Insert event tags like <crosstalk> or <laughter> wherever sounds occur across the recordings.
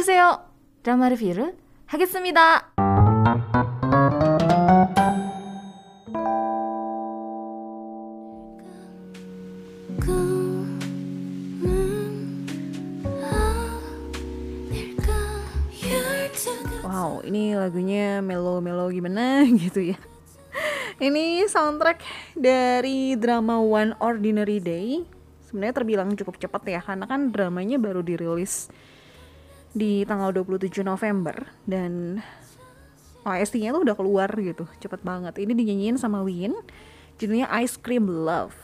어서오세요. 드라마 리뷰를 하겠습니다. Wow, ini lagunya melo-melo gimana gitu <laughs> ya. Ini soundtrack dari drama One Ordinary Day. Sebenarnya terbilang cukup cepat ya, karena kan dramanya baru dirilis di tanggal 27 November dan OST-nya tuh udah keluar gitu, cepet banget. Ini dinyanyiin sama Win, judulnya Ice Cream Love.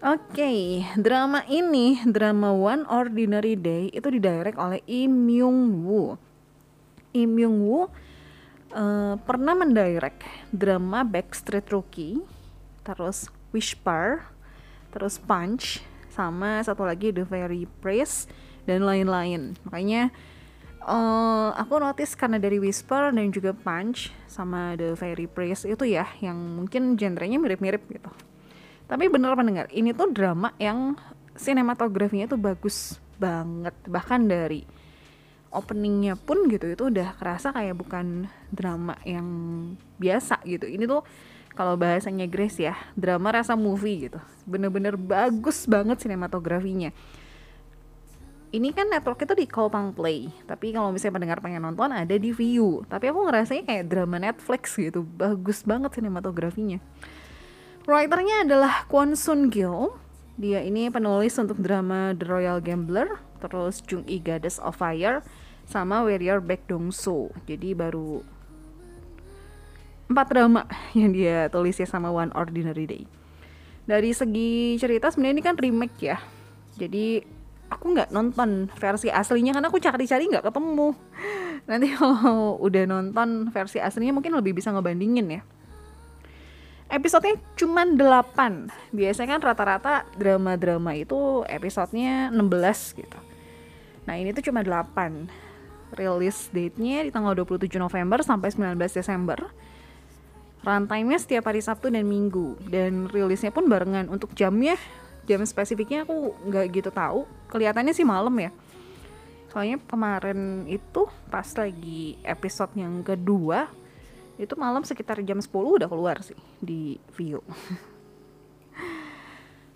Oke, okay, drama ini, drama One Ordinary Day itu didirect oleh Im Myung Woo. Im Myung Woo uh, pernah mendirect drama Backstreet Rookie, terus Whisper, terus Punch, sama satu lagi The Very Praise dan lain-lain. Makanya uh, aku notice karena dari Whisper dan juga Punch sama The Very Praise itu ya yang mungkin genrenya mirip-mirip gitu. Tapi bener pendengar, ini tuh drama yang sinematografinya tuh bagus banget. Bahkan dari openingnya pun gitu itu udah kerasa kayak bukan drama yang biasa gitu. Ini tuh kalau bahasanya Grace ya drama rasa movie gitu. Bener-bener bagus banget sinematografinya ini kan network itu di Kopang Play. Tapi kalau misalnya pendengar pengen nonton ada di View. Tapi aku ngerasanya kayak drama Netflix gitu. Bagus banget sinematografinya. Writernya adalah Kwon Sun Gil. Dia ini penulis untuk drama The Royal Gambler terus Jung I Goddess of Fire sama Warrior Baek Dong So. Jadi baru empat drama yang dia tulis ya sama One Ordinary Day. Dari segi cerita sebenarnya ini kan remake ya. Jadi aku nggak nonton versi aslinya karena aku cari-cari nggak ketemu. <laughs> Nanti kalau udah nonton versi aslinya mungkin lebih bisa ngebandingin ya. Episodenya cuma 8 biasanya kan rata-rata drama-drama itu episodenya 16 gitu. Nah ini tuh cuma 8 rilis date-nya di tanggal 27 November sampai 19 Desember. Runtime-nya setiap hari Sabtu dan Minggu. Dan rilisnya pun barengan. Untuk jamnya jam spesifiknya aku nggak gitu tahu kelihatannya sih malam ya soalnya kemarin itu pas lagi episode yang kedua itu malam sekitar jam 10 udah keluar sih di view <laughs>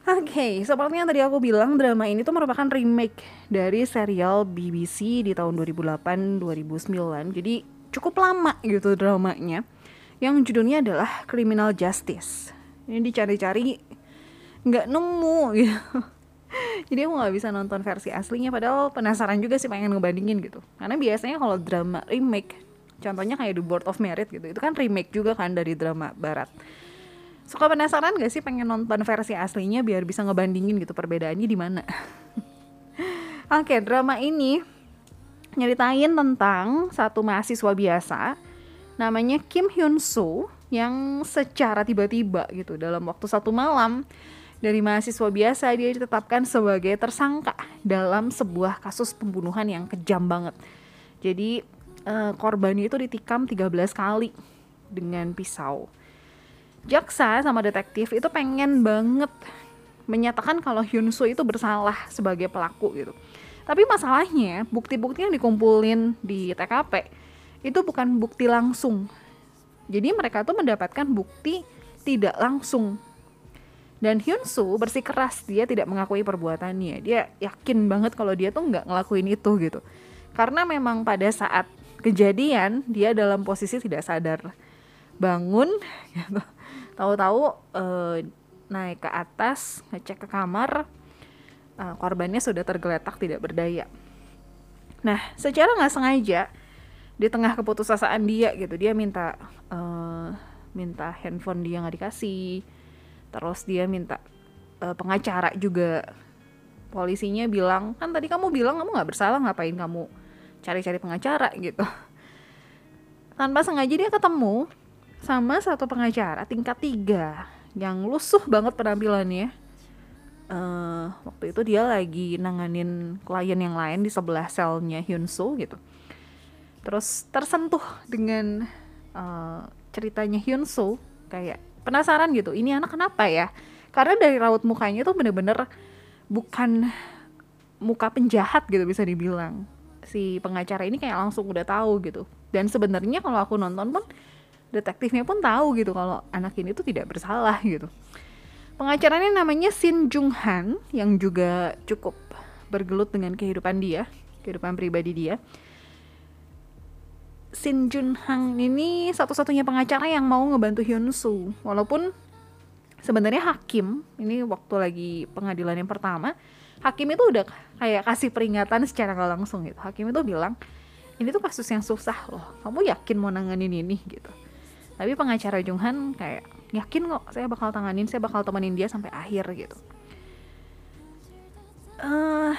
Oke, okay, seperti tadi aku bilang, drama ini tuh merupakan remake dari serial BBC di tahun 2008-2009. Jadi cukup lama gitu dramanya. Yang judulnya adalah Criminal Justice. Ini dicari-cari nggak nemu gitu. <laughs> Jadi aku nggak bisa nonton versi aslinya, padahal penasaran juga sih pengen ngebandingin gitu. Karena biasanya kalau drama remake contohnya kayak The Board of Merit gitu itu kan remake juga kan dari drama barat suka penasaran gak sih pengen nonton versi aslinya biar bisa ngebandingin gitu perbedaannya di mana <laughs> oke drama ini nyeritain tentang satu mahasiswa biasa namanya Kim Hyun Soo yang secara tiba-tiba gitu dalam waktu satu malam dari mahasiswa biasa dia ditetapkan sebagai tersangka dalam sebuah kasus pembunuhan yang kejam banget. Jadi uh, korbannya itu ditikam 13 kali dengan pisau. Jaksa sama detektif itu pengen banget menyatakan kalau Hyun Soo itu bersalah sebagai pelaku gitu. Tapi masalahnya bukti-bukti yang dikumpulin di TKP itu bukan bukti langsung. Jadi mereka tuh mendapatkan bukti tidak langsung. Dan Hyun Soo bersikeras dia tidak mengakui perbuatannya. Dia yakin banget kalau dia tuh nggak ngelakuin itu gitu. Karena memang pada saat kejadian dia dalam posisi tidak sadar bangun <laughs> gitu. tahu-tahu uh, naik ke atas ngecek ke kamar uh, korbannya sudah tergeletak tidak berdaya nah secara nggak sengaja di tengah keputusasaan dia gitu dia minta uh, minta handphone dia nggak dikasih terus dia minta uh, pengacara juga. Polisinya bilang kan tadi kamu bilang kamu nggak bersalah ngapain kamu cari-cari pengacara? gitu. Tanpa sengaja dia ketemu sama satu pengacara tingkat tiga yang lusuh banget penampilannya. Uh, waktu itu dia lagi nanganin klien yang lain di sebelah selnya Hyun Soo gitu. Terus tersentuh dengan uh, ceritanya Soo kayak penasaran gitu ini anak kenapa ya? Karena dari raut mukanya tuh bener-bener bukan muka penjahat gitu bisa dibilang. Si pengacara ini kayak langsung udah tahu gitu. Dan sebenarnya kalau aku nonton pun detektifnya pun tahu gitu kalau anak ini tuh tidak bersalah gitu. Pengacaranya namanya Shin Jung Han yang juga cukup bergelut dengan kehidupan dia kehidupan pribadi dia Shin Jun Han ini satu-satunya pengacara yang mau ngebantu Hyun Soo walaupun sebenarnya hakim ini waktu lagi pengadilan yang pertama hakim itu udah kayak kasih peringatan secara langsung gitu. Hakim itu bilang ini tuh kasus yang susah loh. Kamu yakin mau nanganin ini? gitu. Tapi pengacara Junghan kayak yakin kok saya bakal tanganin saya bakal temenin dia sampai akhir gitu. Uh,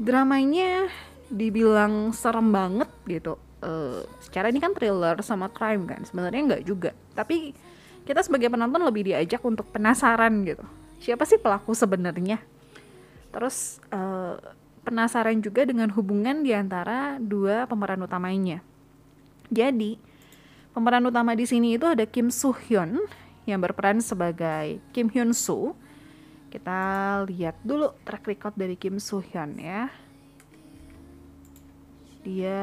dramanya dibilang serem banget gitu uh, secara ini kan thriller sama crime kan sebenarnya nggak juga tapi kita sebagai penonton lebih diajak untuk penasaran gitu siapa sih pelaku sebenarnya Terus uh, penasaran juga dengan hubungan di antara dua pemeran utamanya. Jadi, pemeran utama di sini itu ada Kim Soo Hyun yang berperan sebagai Kim Hyun Soo. Kita lihat dulu track record dari Kim Soo Hyun ya. Dia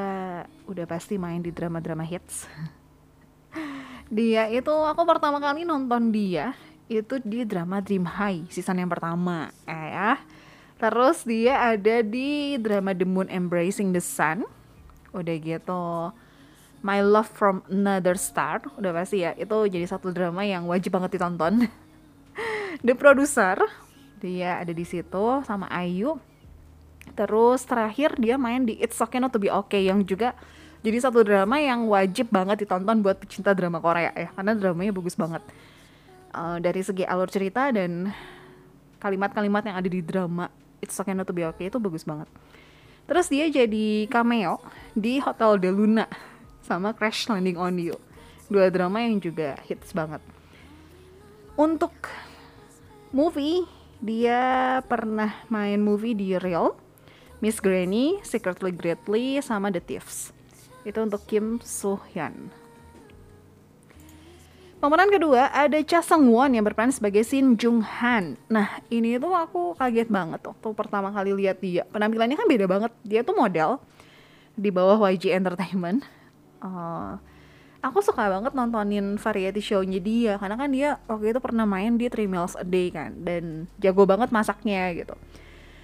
udah pasti main di drama-drama hits. <laughs> dia itu aku pertama kali nonton dia itu di drama Dream High season yang pertama. Eh ya Terus dia ada di drama The Moon Embracing the Sun. Udah gitu. My Love from Another Star. Udah pasti ya. Itu jadi satu drama yang wajib banget ditonton. <laughs> the Producer. Dia ada di situ sama Ayu. Terus terakhir dia main di It's Okay Not To Be Okay yang juga jadi satu drama yang wajib banget ditonton buat pecinta drama Korea ya karena dramanya bagus banget uh, dari segi alur cerita dan kalimat-kalimat yang ada di drama It's Okay Not To Be Okay itu bagus banget. Terus dia jadi cameo di Hotel de Luna sama Crash Landing on You. Dua drama yang juga hits banget. Untuk movie, dia pernah main movie di Real, Miss Granny, Secretly Greatly, sama The Thieves. Itu untuk Kim Soo Hyun. Pemeran kedua ada Cha Seung Won yang berperan sebagai Shin Jung Han. Nah ini tuh aku kaget banget waktu pertama kali lihat dia. Penampilannya kan beda banget. Dia tuh model di bawah YG Entertainment. Uh, aku suka banget nontonin variety show-nya dia karena kan dia waktu itu pernah main di Three Meals a Day kan dan jago banget masaknya gitu.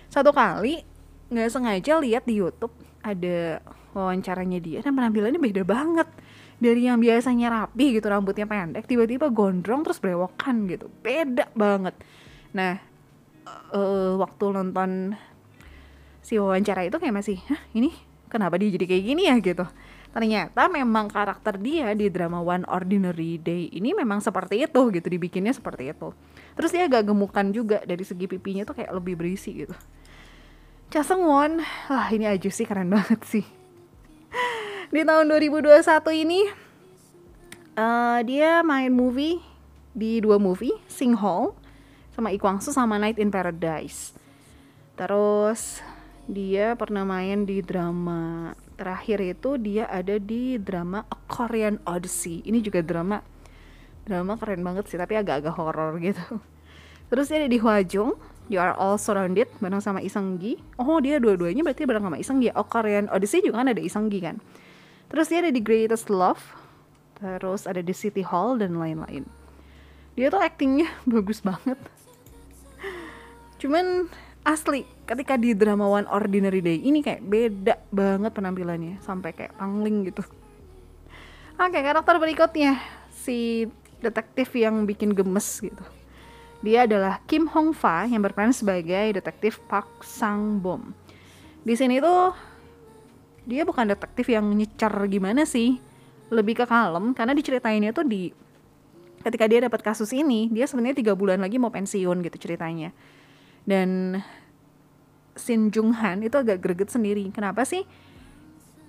Satu kali nggak sengaja lihat di YouTube ada wawancaranya dia. Dan penampilannya beda banget dari yang biasanya rapi gitu rambutnya pendek tiba-tiba gondrong terus brewokan gitu. Beda banget. Nah uh, waktu nonton si wawancara itu kayak masih Hah, ini kenapa dia jadi kayak gini ya? gitu. Ternyata memang karakter dia di drama One Ordinary Day ini memang seperti itu gitu dibikinnya seperti itu. Terus dia agak gemukan juga dari segi pipinya tuh kayak lebih berisi gitu Cha Seung Won, wah ini aja sih keren banget sih. Di tahun 2021 ini uh, dia main movie di dua movie Sing Hall sama Lee Kwang Soo sama Night in Paradise. Terus dia pernah main di drama terakhir itu dia ada di drama A Korean Odyssey. Ini juga drama drama keren banget sih tapi agak-agak horor gitu. Terus dia ada di Hwajong You Are All Surrounded bareng sama Iseng Gi oh dia dua-duanya berarti bareng sama Iseng Gi A Korean Odyssey juga kan ada Iseng Gi kan Terus dia ada di Greatest Love, terus ada di City Hall dan lain-lain. Dia tuh actingnya <laughs> bagus banget. Cuman asli ketika di drama One Ordinary Day ini kayak beda banget penampilannya sampai kayak pangling gitu. Oke karakter berikutnya si detektif yang bikin gemes gitu. Dia adalah Kim Hong Fa yang berperan sebagai detektif Park Sang Bom. Di sini tuh dia bukan detektif yang nyecar gimana sih. Lebih ke kalem karena diceritainnya tuh di ketika dia dapat kasus ini dia sebenarnya tiga bulan lagi mau pensiun gitu ceritanya. Dan Shin Jung Han itu agak greget sendiri. Kenapa sih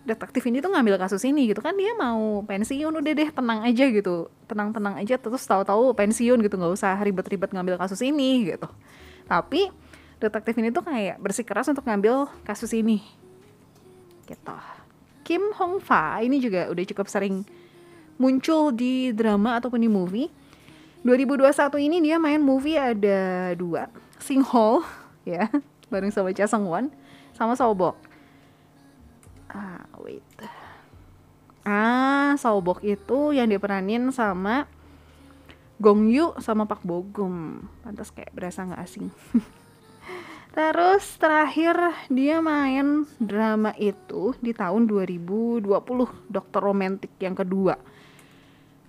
detektif ini tuh ngambil kasus ini gitu kan dia mau pensiun udah deh tenang aja gitu tenang-tenang aja terus tahu-tahu pensiun gitu nggak usah ribet-ribet ngambil kasus ini gitu tapi detektif ini tuh kayak bersikeras untuk ngambil kasus ini gitu. Kim Hong Fa ini juga udah cukup sering muncul di drama ataupun di movie. 2021 ini dia main movie ada dua, Sing Hall <laughs> ya. bareng sama Cha Sung Won sama Sobok. Wait. Ah, Sobok itu yang diperanin sama Gong Yu sama Pak Bogum. Pantas kayak berasa nggak asing. <laughs> Terus terakhir dia main drama itu di tahun 2020, Dokter Romantik yang kedua.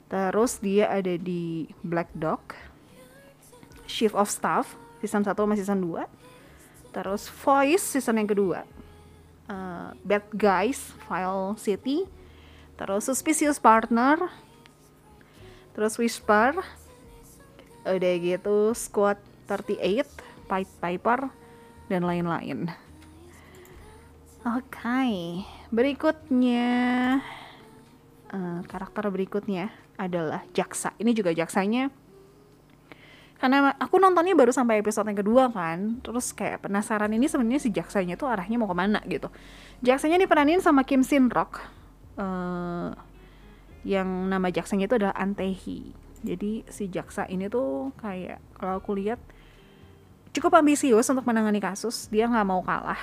Terus dia ada di Black Dog, Chief of Staff, season 1 sama season 2. Terus Voice season yang kedua. Uh, Bad Guys, File City. Terus Suspicious Partner. Terus Whisper. Udah gitu Squad 38, Pied Piper dan lain-lain. Oke, okay. berikutnya uh, karakter berikutnya adalah jaksa. Ini juga jaksanya karena aku nontonnya baru sampai episode yang kedua kan. Terus kayak penasaran ini sebenarnya si jaksanya tuh arahnya mau ke mana gitu. Jaksanya diperanin sama Kim Sin Rock uh, yang nama jaksanya itu adalah Antehi jadi si jaksa ini tuh kayak kalau aku lihat cukup ambisius untuk menangani kasus. Dia nggak mau kalah.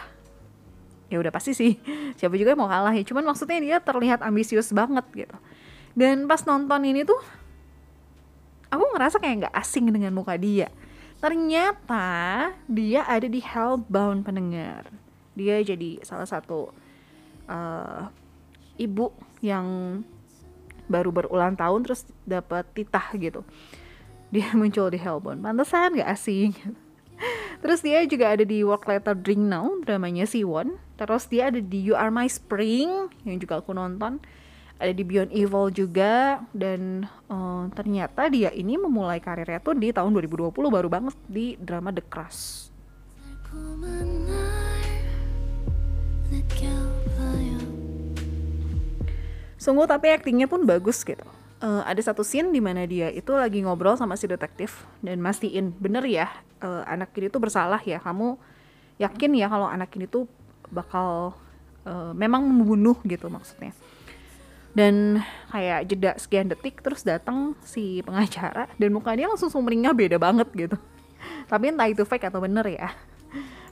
Ya udah pasti sih. <laughs> Siapa juga yang mau kalah ya. Cuman maksudnya dia terlihat ambisius banget gitu. Dan pas nonton ini tuh aku ngerasa kayak nggak asing dengan muka dia. Ternyata dia ada di Hellbound pendengar. Dia jadi salah satu uh, ibu yang baru berulang tahun terus dapat titah gitu. Dia <laughs> muncul di Hellbound. Pantesan nggak asing. <laughs> Terus dia juga ada di Work Later Drink Now dramanya Siwon. Terus dia ada di You Are My Spring yang juga aku nonton ada di Beyond Evil juga dan uh, ternyata dia ini memulai karirnya tuh di tahun 2020 baru banget di drama The Crush. Sungguh tapi aktingnya pun bagus gitu. Uh, ada satu scene di mana dia itu lagi ngobrol sama si detektif dan mastiin bener ya uh, anak ini tuh bersalah ya kamu yakin ya kalau anak ini tuh bakal uh, memang membunuh gitu maksudnya dan kayak jeda sekian detik terus datang si pengacara dan muka dia langsung sumringah beda banget gitu. Tapi entah itu fake atau bener ya.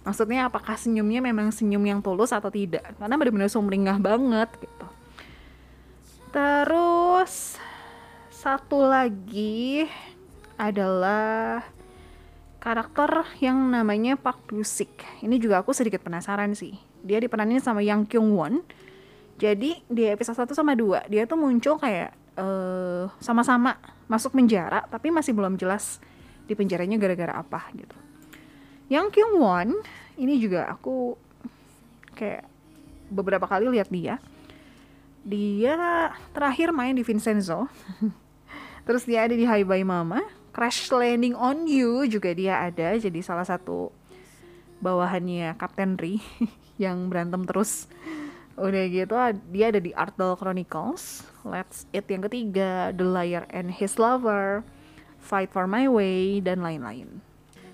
Maksudnya apakah senyumnya memang senyum yang tulus atau tidak? Karena benar-benar sumringah banget gitu. Terus satu lagi adalah karakter yang namanya Park Busik ini juga aku sedikit penasaran sih. Dia diperanin sama Yang Kyung Won jadi di episode 1 sama 2 dia tuh muncul kayak uh, sama-sama masuk penjara tapi masih belum jelas di penjaranya gara-gara apa gitu. Yang Kyung Won ini juga aku kayak beberapa kali lihat dia. Dia terakhir main di Vincenzo. <laughs> Terus dia ada di High Bye Mama, Crash Landing on You juga dia ada jadi salah satu bawahannya Kapten Ri <laughs> yang berantem terus Udah gitu dia ada di Artdal Chronicles, Let's Eat yang ketiga, The Liar and His Lover, Fight for My Way, dan lain-lain.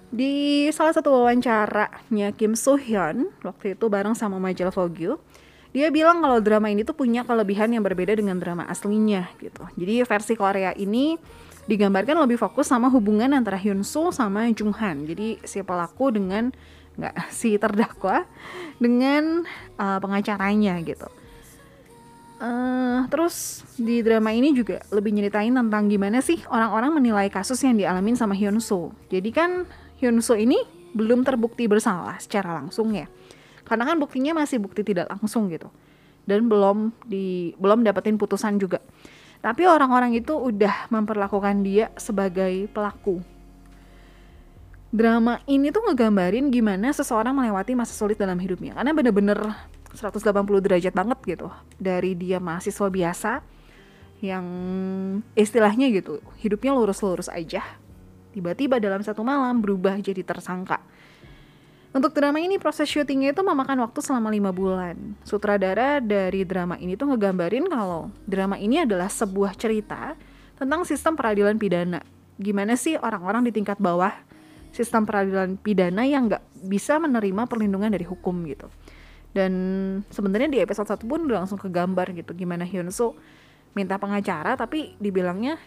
Di salah satu wawancaranya Kim Soo Hyun, waktu itu bareng sama majalah Vogue, dia bilang kalau drama ini tuh punya kelebihan yang berbeda dengan drama aslinya gitu. Jadi versi Korea ini digambarkan lebih fokus sama hubungan antara Hyun Soo sama Jung Han. Jadi si pelaku dengan nggak si terdakwa dengan uh, pengacaranya gitu. Uh, terus di drama ini juga lebih nyeritain tentang gimana sih orang-orang menilai kasus yang dialamin sama Hyun Soo. Jadi kan Hyun Soo ini belum terbukti bersalah secara langsung ya. Karena kan buktinya masih bukti tidak langsung gitu. Dan belum di belum dapetin putusan juga. Tapi orang-orang itu udah memperlakukan dia sebagai pelaku drama ini tuh ngegambarin gimana seseorang melewati masa sulit dalam hidupnya. Karena bener-bener 180 derajat banget gitu dari dia mahasiswa biasa yang istilahnya gitu hidupnya lurus-lurus aja. Tiba-tiba dalam satu malam berubah jadi tersangka. Untuk drama ini proses syutingnya itu memakan waktu selama lima bulan. Sutradara dari drama ini tuh ngegambarin kalau drama ini adalah sebuah cerita tentang sistem peradilan pidana. Gimana sih orang-orang di tingkat bawah sistem peradilan pidana yang nggak bisa menerima perlindungan dari hukum gitu. Dan sebenarnya di episode satu pun udah langsung ke gambar gitu gimana Hyun Soo minta pengacara tapi dibilangnya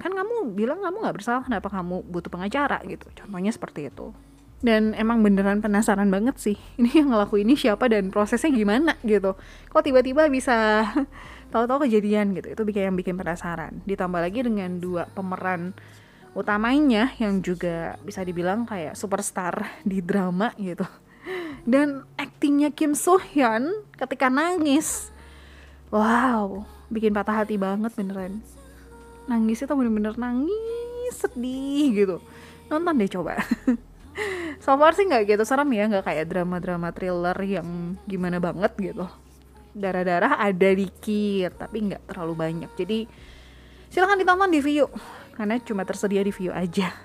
kan kamu bilang kamu nggak bersalah kenapa kamu butuh pengacara? gitu. Contohnya seperti itu. Dan emang beneran penasaran banget sih <laughs> ini yang ngelakuin ini siapa dan prosesnya gimana gitu. Kok tiba-tiba bisa <laughs> tahu-tahu kejadian gitu itu bikin yang bikin penasaran. Ditambah lagi dengan dua pemeran utamanya yang juga bisa dibilang kayak superstar <laughs> di drama gitu. Dan aktingnya Kim So Hyun ketika nangis wow bikin patah hati banget beneran. Nangis itu bener-bener nangis sedih gitu. Nonton deh coba. <laughs> So far sih nggak gitu serem ya nggak kayak drama-drama thriller yang gimana banget gitu. Darah-darah ada dikit tapi nggak terlalu banyak. Jadi silahkan ditonton di view karena cuma tersedia di view aja